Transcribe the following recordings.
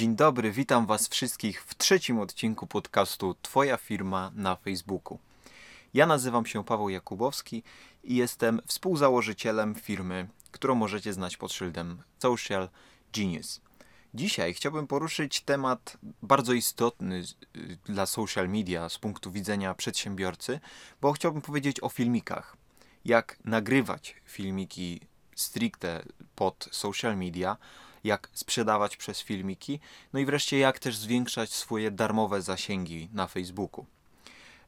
Dzień dobry, witam Was wszystkich w trzecim odcinku podcastu Twoja firma na Facebooku. Ja nazywam się Paweł Jakubowski i jestem współzałożycielem firmy, którą możecie znać pod szyldem Social Genius. Dzisiaj chciałbym poruszyć temat bardzo istotny y, dla social media z punktu widzenia przedsiębiorcy, bo chciałbym powiedzieć o filmikach. Jak nagrywać filmiki stricte pod social media, jak sprzedawać przez filmiki, no i wreszcie jak też zwiększać swoje darmowe zasięgi na Facebooku.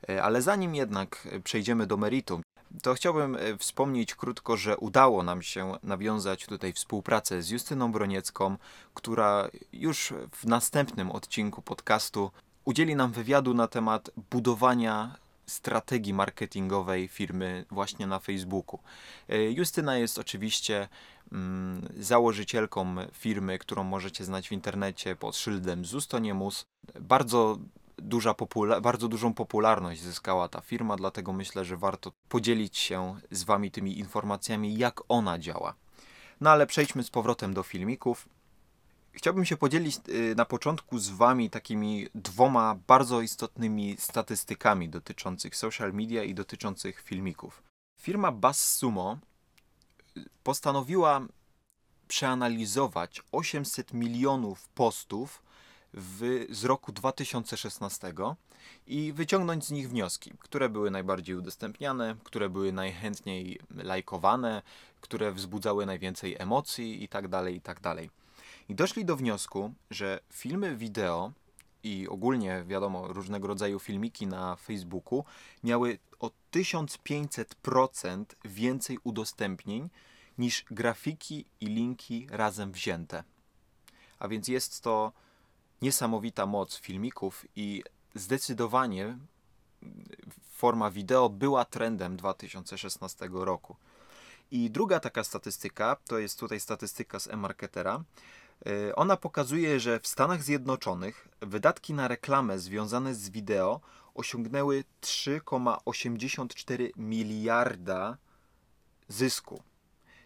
E, ale zanim jednak przejdziemy do meritum, to chciałbym e, wspomnieć krótko, że udało nam się nawiązać tutaj współpracę z Justyną Broniecką, która już w następnym odcinku podcastu udzieli nam wywiadu na temat budowania strategii marketingowej firmy właśnie na Facebooku. E, Justyna jest oczywiście mm, założycielką firmy, którą możecie znać w internecie pod szyldem Zustoniemus. Bardzo duża popula- bardzo dużą popularność zyskała ta firma, dlatego myślę, że warto podzielić się z Wami tymi informacjami, jak ona działa. No ale przejdźmy z powrotem do filmików. Chciałbym się podzielić y, na początku z Wami takimi dwoma bardzo istotnymi statystykami dotyczących social media i dotyczących filmików. Firma BuzzSumo y, postanowiła przeanalizować 800 milionów postów w, z roku 2016 i wyciągnąć z nich wnioski, które były najbardziej udostępniane, które były najchętniej lajkowane, które wzbudzały najwięcej emocji itd. itd. I doszli do wniosku, że filmy wideo i ogólnie, wiadomo, różnego rodzaju filmiki na Facebooku miały o 1500% więcej udostępnień niż grafiki i linki razem wzięte. A więc jest to niesamowita moc filmików i zdecydowanie forma wideo była trendem 2016 roku. I druga taka statystyka, to jest tutaj statystyka z e-marketera. Y, ona pokazuje, że w Stanach Zjednoczonych wydatki na reklamę związane z wideo osiągnęły 3,84 miliarda zysku.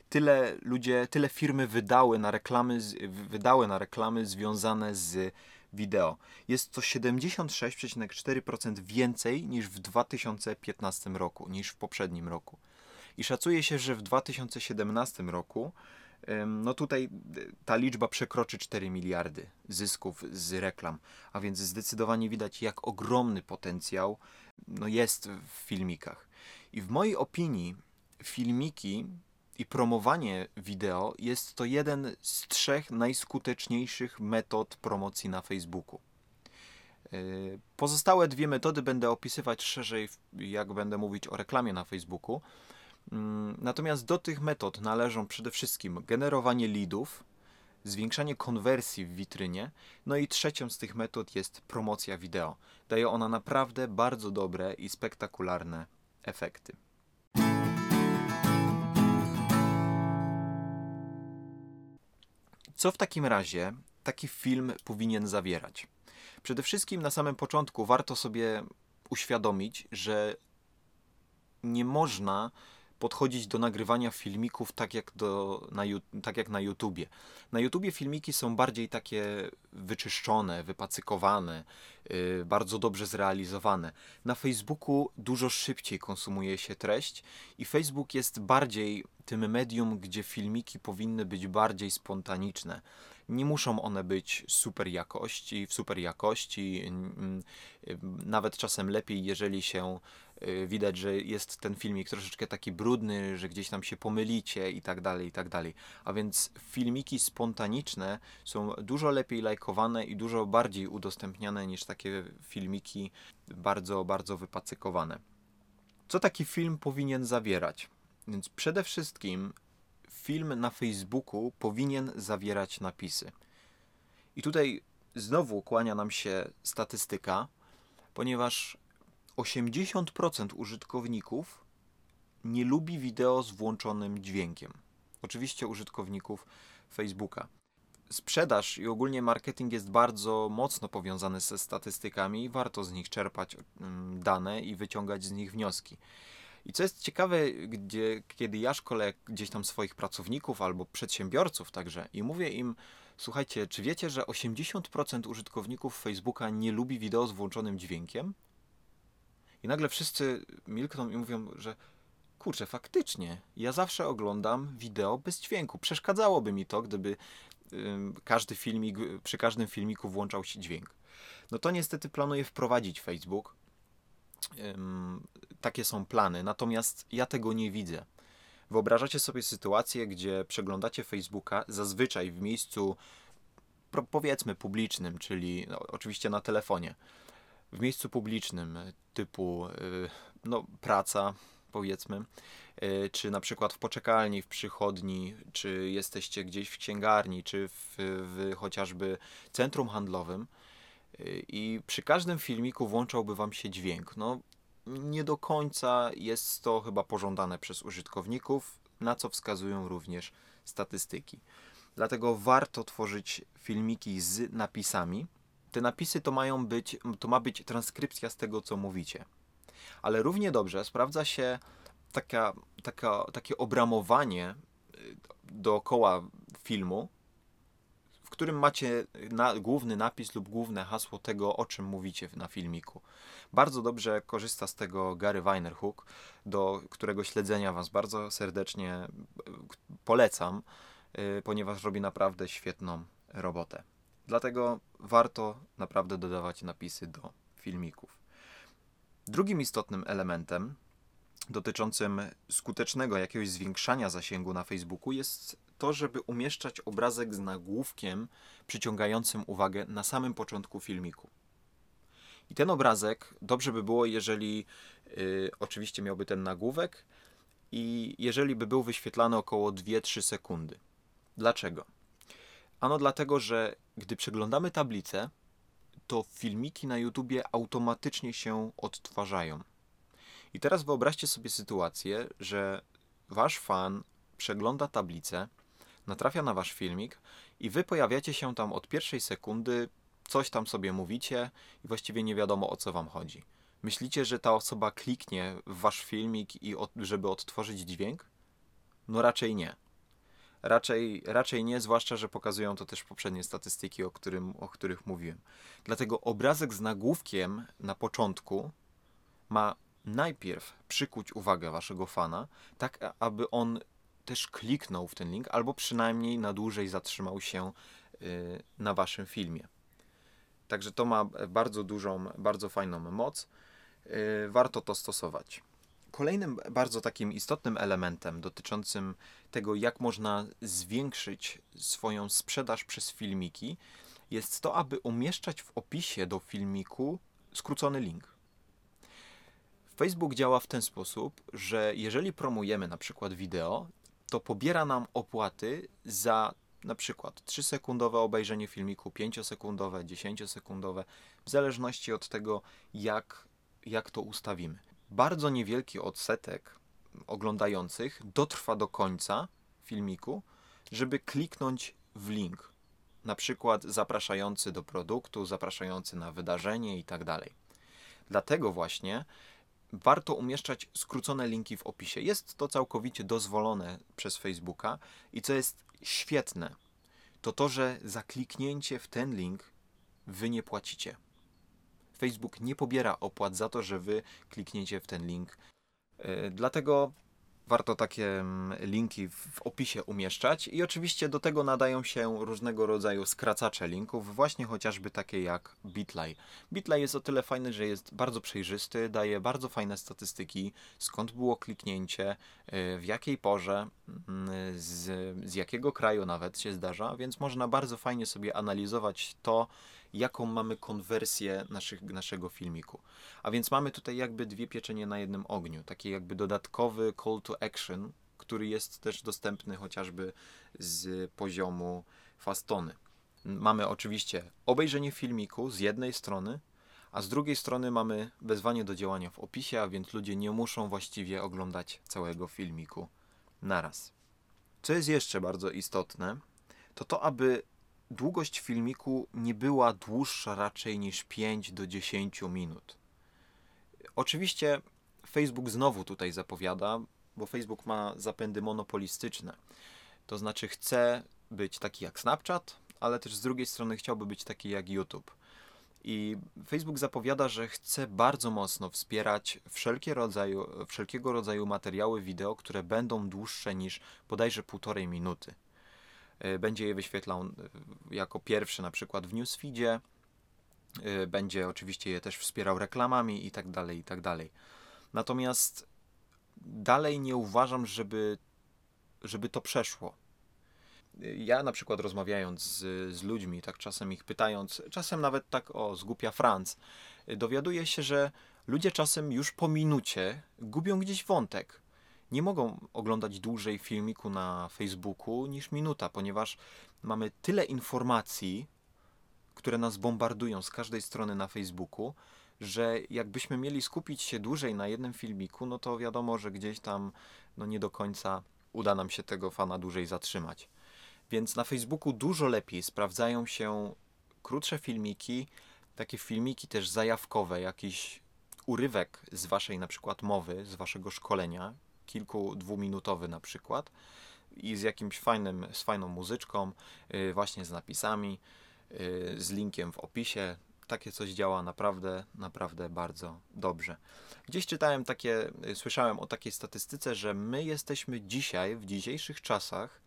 Tyle ludzie, tyle firmy wydały na reklamy, wydały na reklamy związane z wideo. Jest to 76,4% więcej niż w 2015 roku, niż w poprzednim roku. I szacuje się, że w 2017 roku no tutaj ta liczba przekroczy 4 miliardy zysków z reklam, a więc zdecydowanie widać, jak ogromny potencjał no, jest w filmikach. I w mojej opinii filmiki i promowanie wideo jest to jeden z trzech najskuteczniejszych metod promocji na Facebooku. E, pozostałe dwie metody będę opisywać szerzej, jak będę mówić o reklamie na Facebooku. Mm, natomiast do tych metod należą przede wszystkim generowanie leadów, zwiększanie konwersji w witrynie, no i trzecią z tych metod jest promocja wideo. Daje ona naprawdę bardzo dobre i spektakularne efekty. Co w takim razie taki film powinien zawierać? Przede wszystkim na samym początku warto sobie uświadomić, że nie można podchodzić do nagrywania filmików tak jak, do, na, tak jak na YouTubie. Na YouTubie filmiki są bardziej takie wyczyszczone, wypacykowane, yy, bardzo dobrze zrealizowane. Na Facebooku dużo szybciej konsumuje się treść i Facebook jest bardziej tym medium, gdzie filmiki powinny być bardziej spontaniczne. Nie muszą one być super jakości, w super jakości, mm, nawet czasem lepiej, jeżeli się y, widać, że jest ten filmik troszeczkę taki brudny, że gdzieś tam się pomylicie i tak dalej, i tak dalej. A więc filmiki spontaniczne są dużo lepiej lajkowane i dużo bardziej udostępniane niż takie filmiki bardzo, bardzo wypacykowane. Co taki film powinien zawierać? Więc przede wszystkim film na Facebooku powinien zawierać napisy. I tutaj znowu kłania nam się statystyka, ponieważ 80% użytkowników nie lubi wideo z włączonym dźwiękiem. Oczywiście użytkowników Facebooka. Sprzedaż i ogólnie marketing jest bardzo mocno powiązany ze statystykami, warto z nich czerpać mm, dane i wyciągać z nich wnioski. I co jest ciekawe, gdzie, kiedy ja szkolę gdzieś tam swoich pracowników albo przedsiębiorców także i mówię im, Słuchajcie, czy wiecie, że 80% użytkowników Facebooka nie lubi wideo z włączonym dźwiękiem? I nagle wszyscy milkną i mówią, że kurczę, faktycznie, ja zawsze oglądam wideo bez dźwięku. Przeszkadzałoby mi to, gdyby każdy filmik, przy każdym filmiku włączał się dźwięk. No to niestety planuje wprowadzić Facebook. Takie są plany, natomiast ja tego nie widzę. Wyobrażacie sobie sytuację, gdzie przeglądacie Facebooka zazwyczaj w miejscu powiedzmy publicznym, czyli no, oczywiście na telefonie, w miejscu publicznym typu y, no, praca, powiedzmy, y, czy na przykład w poczekalni, w przychodni, czy jesteście gdzieś w księgarni, czy w, w chociażby centrum handlowym i przy każdym filmiku włączałby Wam się dźwięk. No, nie do końca jest to chyba pożądane przez użytkowników, na co wskazują również statystyki. Dlatego warto tworzyć filmiki z napisami. Te napisy to mają być, to ma być transkrypcja z tego, co mówicie. Ale równie dobrze sprawdza się taka, taka, takie obramowanie y, dookoła filmu, w którym macie na, główny napis lub główne hasło tego, o czym mówicie na filmiku. Bardzo dobrze korzysta z tego Gary Vaynerchuk, do którego śledzenia Was bardzo serdecznie e, polecam, e, ponieważ robi naprawdę świetną robotę. Dlatego warto naprawdę dodawać napisy do filmików. Drugim istotnym elementem dotyczącym skutecznego jakiegoś zwiększania zasięgu na Facebooku jest to, żeby umieszczać obrazek z nagłówkiem przyciągającym uwagę na samym początku filmiku. I ten obrazek dobrze by było, jeżeli y, oczywiście miałby ten nagłówek i jeżeli by był wyświetlany około 2-3 sekundy. Dlaczego? Ano dlatego, że gdy przeglądamy tablicę, to filmiki na YouTubie automatycznie się odtwarzają. I teraz wyobraźcie sobie sytuację, że wasz fan przegląda tablicę, natrafia na wasz filmik i wy pojawiacie się tam od pierwszej sekundy coś tam sobie mówicie i właściwie nie wiadomo o co wam chodzi. Myślicie, że ta osoba kliknie w wasz filmik i od, żeby odtworzyć dźwięk? No raczej nie. Raczej, raczej nie, zwłaszcza, że pokazują to też poprzednie statystyki, o, którym, o których mówiłem. Dlatego obrazek z nagłówkiem na początku ma najpierw przykuć uwagę waszego fana, tak aby on też kliknął w ten link, albo przynajmniej na dłużej zatrzymał się y, na waszym filmie. Także to ma bardzo dużą, bardzo fajną moc. Y, warto to stosować. Kolejnym bardzo takim istotnym elementem dotyczącym tego, jak można zwiększyć swoją sprzedaż przez filmiki, jest to, aby umieszczać w opisie do filmiku skrócony link. Facebook działa w ten sposób, że jeżeli promujemy na przykład wideo, to pobiera nam opłaty za na przykład 3-sekundowe obejrzenie filmiku, 5-sekundowe, 10-sekundowe, w zależności od tego, jak, jak to ustawimy. Bardzo niewielki odsetek oglądających dotrwa do końca filmiku, żeby kliknąć w link. Na przykład zapraszający do produktu, zapraszający na wydarzenie itd. Tak Dlatego właśnie warto umieszczać skrócone linki w opisie. Jest to całkowicie dozwolone przez Facebooka i co jest świetne, to to, że za kliknięcie w ten link wy nie płacicie. Facebook nie pobiera opłat za to, że wy klikniecie w ten link. Yy, dlatego warto takie mm, linki w opisie umieszczać i oczywiście do tego nadają się różnego rodzaju skracacze linków, właśnie chociażby takie jak Bitly. Bitly jest o tyle fajny, że jest bardzo przejrzysty, daje bardzo fajne statystyki, skąd było kliknięcie, y, w jakiej porze, mm, z, z jakiego kraju nawet się zdarza, więc można bardzo fajnie sobie analizować to, jaką mamy konwersję naszych, naszego filmiku. A więc mamy tutaj jakby dwie pieczenie na jednym ogniu, taki jakby dodatkowy call to action, który jest też dostępny chociażby z poziomu Fastony. Mamy oczywiście obejrzenie filmiku z jednej strony, a z drugiej strony mamy wezwanie do działania w opisie, a więc ludzie nie muszą właściwie oglądać całego filmiku naraz. Co jest jeszcze bardzo istotne, to to, aby długość filmiku nie była dłuższa raczej niż 5 do 10 minut. Oczywiście Facebook znowu tutaj zapowiada, bo Facebook ma zapędy monopolistyczne. To znaczy chce być taki jak Snapchat, ale też z drugiej strony chciałby być taki jak YouTube. I Facebook zapowiada, że chce bardzo mocno wspierać wszelkie rodzaju, wszelkiego rodzaju materiały wideo, które będą dłuższe niż bodajże półtorej minuty. E, będzie je wyświetlał e, jako pierwszy na przykład w newsfeedzie, e, będzie oczywiście je też wspierał reklamami i tak dalej, i tak dalej. Natomiast dalej nie uważam, żeby, żeby to przeszło ja na przykład rozmawiając z, z ludźmi, tak czasem ich pytając, czasem nawet tak o zgupia Franc, dowiaduję się, że ludzie czasem już po minucie gubią gdzieś wątek. Nie mogą oglądać dłużej filmiku na Facebooku niż minuta, ponieważ mamy tyle informacji, które nas bombardują z każdej strony na Facebooku, że jakbyśmy mieli skupić się dłużej na jednym filmiku, no to wiadomo, że gdzieś tam no nie do końca uda nam się tego fana dłużej zatrzymać. Więc na Facebooku dużo lepiej sprawdzają się krótsze filmiki, takie filmiki też zajawkowe, jakiś urywek z waszej na przykład mowy, z waszego szkolenia, kilku dwuminutowy na przykład i z jakimś fajnym, z fajną muzyczką, yy, właśnie z napisami, yy, z linkiem w opisie. Takie coś działa naprawdę, naprawdę bardzo dobrze. Gdzieś czytałem takie, yy, słyszałem o takiej statystyce, że my jesteśmy dzisiaj, w dzisiejszych czasach,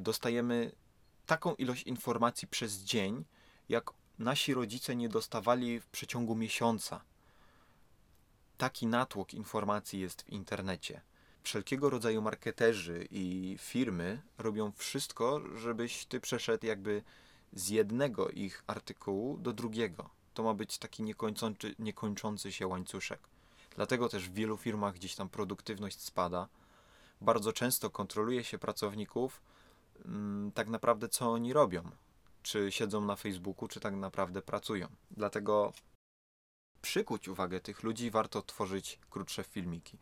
dostajemy taką ilość informacji przez dzień, jak nasi rodzice nie dostawali w przeciągu miesiąca. Taki natłok informacji jest w internecie. Wszelkiego rodzaju marketerzy i firmy robią wszystko, żebyś ty przeszedł jakby z jednego ich artykułu do drugiego. To ma być taki niekończący, niekończący się łańcuszek. Dlatego też w wielu firmach gdzieś tam produktywność spada. Bardzo często kontroluje się pracowników, Mm, tak naprawdę co oni robią. Czy siedzą na Facebooku, czy tak naprawdę pracują. Dlatego przykuć uwagę tych ludzi warto tworzyć krótsze filmiki.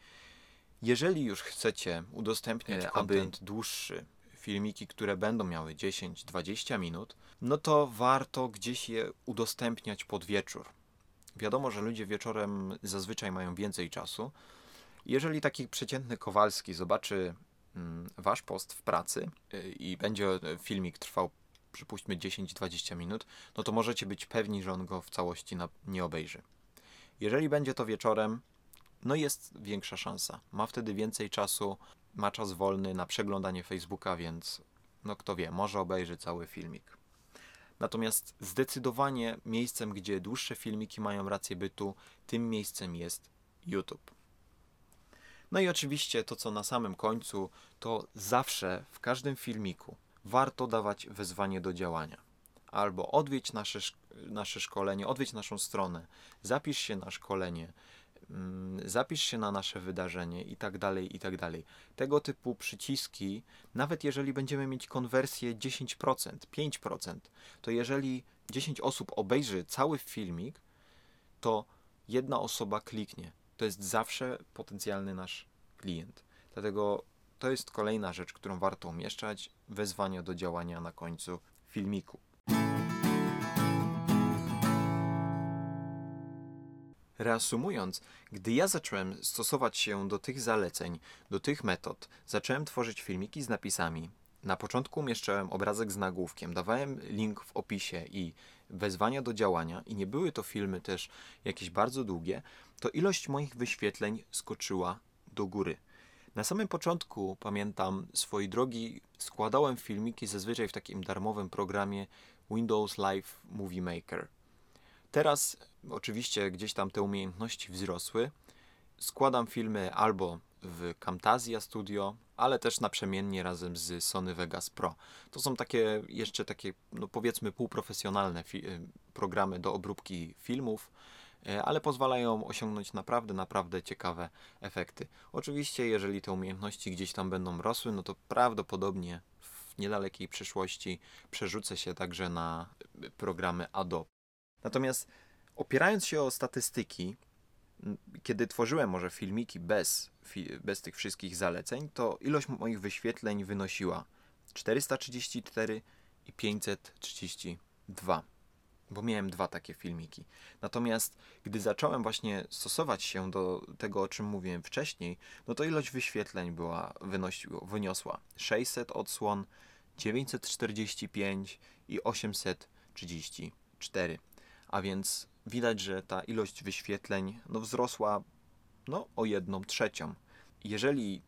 Jeżeli już chcecie udostępniać content dłuższy, filmiki, które będą miały 10-20 minut, no to warto gdzieś je udostępniać pod wieczór. Wiadomo, że ludzie wieczorem zazwyczaj mają więcej czasu. Jeżeli taki przeciętny Kowalski zobaczy Mm, wasz post w pracy y, i będzie filmik trwał przypuśćmy 10-20 minut, no to możecie być pewni, że on go w całości nie obejrzy. Jeżeli będzie to wieczorem, no jest większa szansa. Ma wtedy więcej czasu, ma czas wolny na przeglądanie Facebooka, więc no kto wie, może obejrzy cały filmik. Natomiast zdecydowanie miejscem, gdzie dłuższe filmiki mają rację bytu, tym miejscem jest YouTube. No i oczywiście to, co na samym końcu, to zawsze w każdym filmiku warto dawać wezwanie do działania. Albo odwiedź nasze, nasze szkolenie, odwiedź naszą stronę, zapisz się na szkolenie, zapisz się na nasze wydarzenie i tak dalej, i tak dalej. Tego typu przyciski, nawet jeżeli będziemy mieć konwersję 10%, 5%, to jeżeli 10 osób obejrzy cały filmik, to jedna osoba kliknie to jest zawsze potencjalny nasz klient. Dlatego to jest kolejna rzecz, którą warto umieszczać wezwania do działania na końcu filmiku. Reasumując, gdy ja zacząłem stosować się do tych zaleceń, do tych metod, zacząłem tworzyć filmiki z napisami. Na początku umieszczałem obrazek z nagłówkiem, dawałem link w opisie i wezwania do działania, i nie były to filmy też jakieś bardzo długie, to ilość moich wyświetleń skoczyła do góry. Na samym początku, pamiętam, swojej drogi składałem filmiki zazwyczaj w takim darmowym programie Windows Live Movie Maker. Teraz oczywiście gdzieś tam te umiejętności wzrosły. Składam filmy albo w Camtasia Studio, ale też naprzemiennie razem z Sony Vegas Pro. To są takie jeszcze takie, no powiedzmy, półprofesjonalne programy do obróbki filmów E, ale pozwalają osiągnąć naprawdę, naprawdę ciekawe efekty. Oczywiście, jeżeli te umiejętności gdzieś tam będą rosły, no to prawdopodobnie w niedalekiej przyszłości przerzucę się także na programy Adobe. Natomiast opierając się o statystyki, kiedy tworzyłem może filmiki bez, bez tych wszystkich zaleceń, to ilość moich wyświetleń wynosiła 434 i 532 bo miałem dwa takie filmiki. Natomiast gdy zacząłem właśnie stosować się do tego, o czym mówiłem wcześniej, no to ilość wyświetleń była, wynosiła, wyniosła 600 odsłon, 945 i i 834. A więc widać, że ta ilość wyświetleń no, wzrosła no, o jedną trzecią. Jeżeli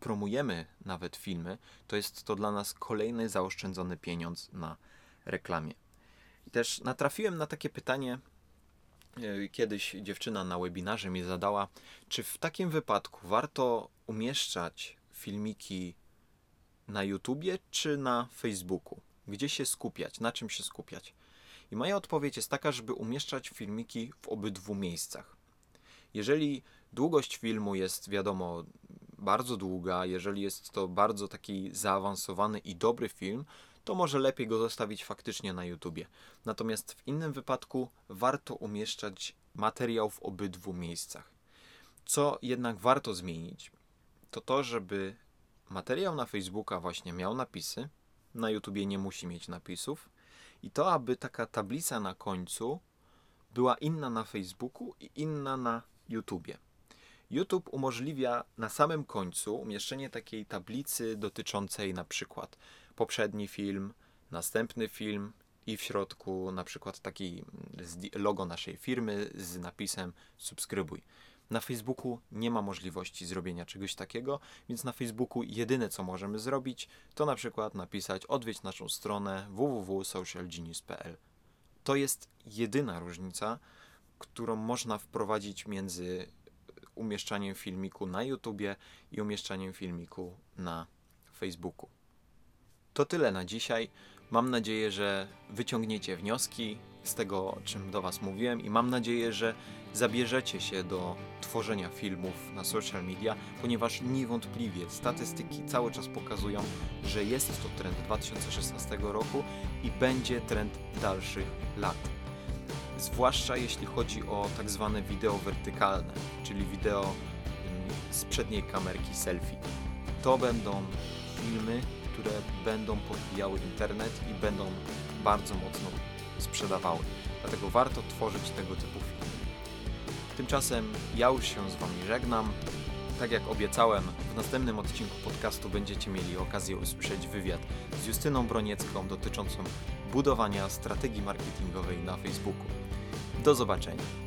promujemy nawet filmy, to jest to dla nas kolejny zaoszczędzony pieniądz na reklamie. I też natrafiłem na takie pytanie, e, kiedyś dziewczyna na webinarze mi zadała, czy w takim wypadku warto umieszczać filmiki na YouTubie czy na Facebooku? Gdzie się skupiać? Na czym się skupiać? I moja odpowiedź jest taka, żeby umieszczać filmiki w obydwu miejscach. Jeżeli długość filmu jest, wiadomo, bardzo długa, jeżeli jest to bardzo taki zaawansowany i dobry film, to może lepiej go zostawić faktycznie na YouTubie. Natomiast w innym wypadku warto umieszczać materiał w obydwu miejscach. Co jednak warto zmienić, to to, żeby materiał na Facebooka właśnie miał napisy, na YouTubie nie musi mieć napisów i to, aby taka tablica na końcu była inna na Facebooku i inna na YouTubie. YouTube umożliwia na samym końcu umieszczenie takiej tablicy dotyczącej na przykład poprzedni film, następny film i w środku na przykład taki logo naszej firmy z napisem subskrybuj. Na Facebooku nie ma możliwości zrobienia czegoś takiego, więc na Facebooku jedyne co możemy zrobić, to na przykład napisać odwiedź naszą stronę www.socialgenius.pl. To jest jedyna różnica, którą można wprowadzić między umieszczaniem filmiku na YouTubie i umieszczaniem filmiku na Facebooku. To tyle na dzisiaj. Mam nadzieję, że wyciągniecie wnioski z tego, o czym do Was mówiłem, i mam nadzieję, że zabierzecie się do tworzenia filmów na social media, ponieważ niewątpliwie statystyki cały czas pokazują, że jest to trend 2016 roku i będzie trend dalszych lat. Zwłaszcza jeśli chodzi o tak zwane wideo wertykalne, czyli wideo mm, z przedniej kamerki selfie. To będą filmy, które będą podbijały internet i będą bardzo mocno sprzedawały. Dlatego warto tworzyć tego typu filmy. Tymczasem ja już się z Wami żegnam. Tak jak obiecałem, w następnym odcinku podcastu będziecie mieli okazję usłyszeć wywiad z Justyną Broniecką dotyczącą budowania strategii marketingowej na Facebooku. Do zobaczenia.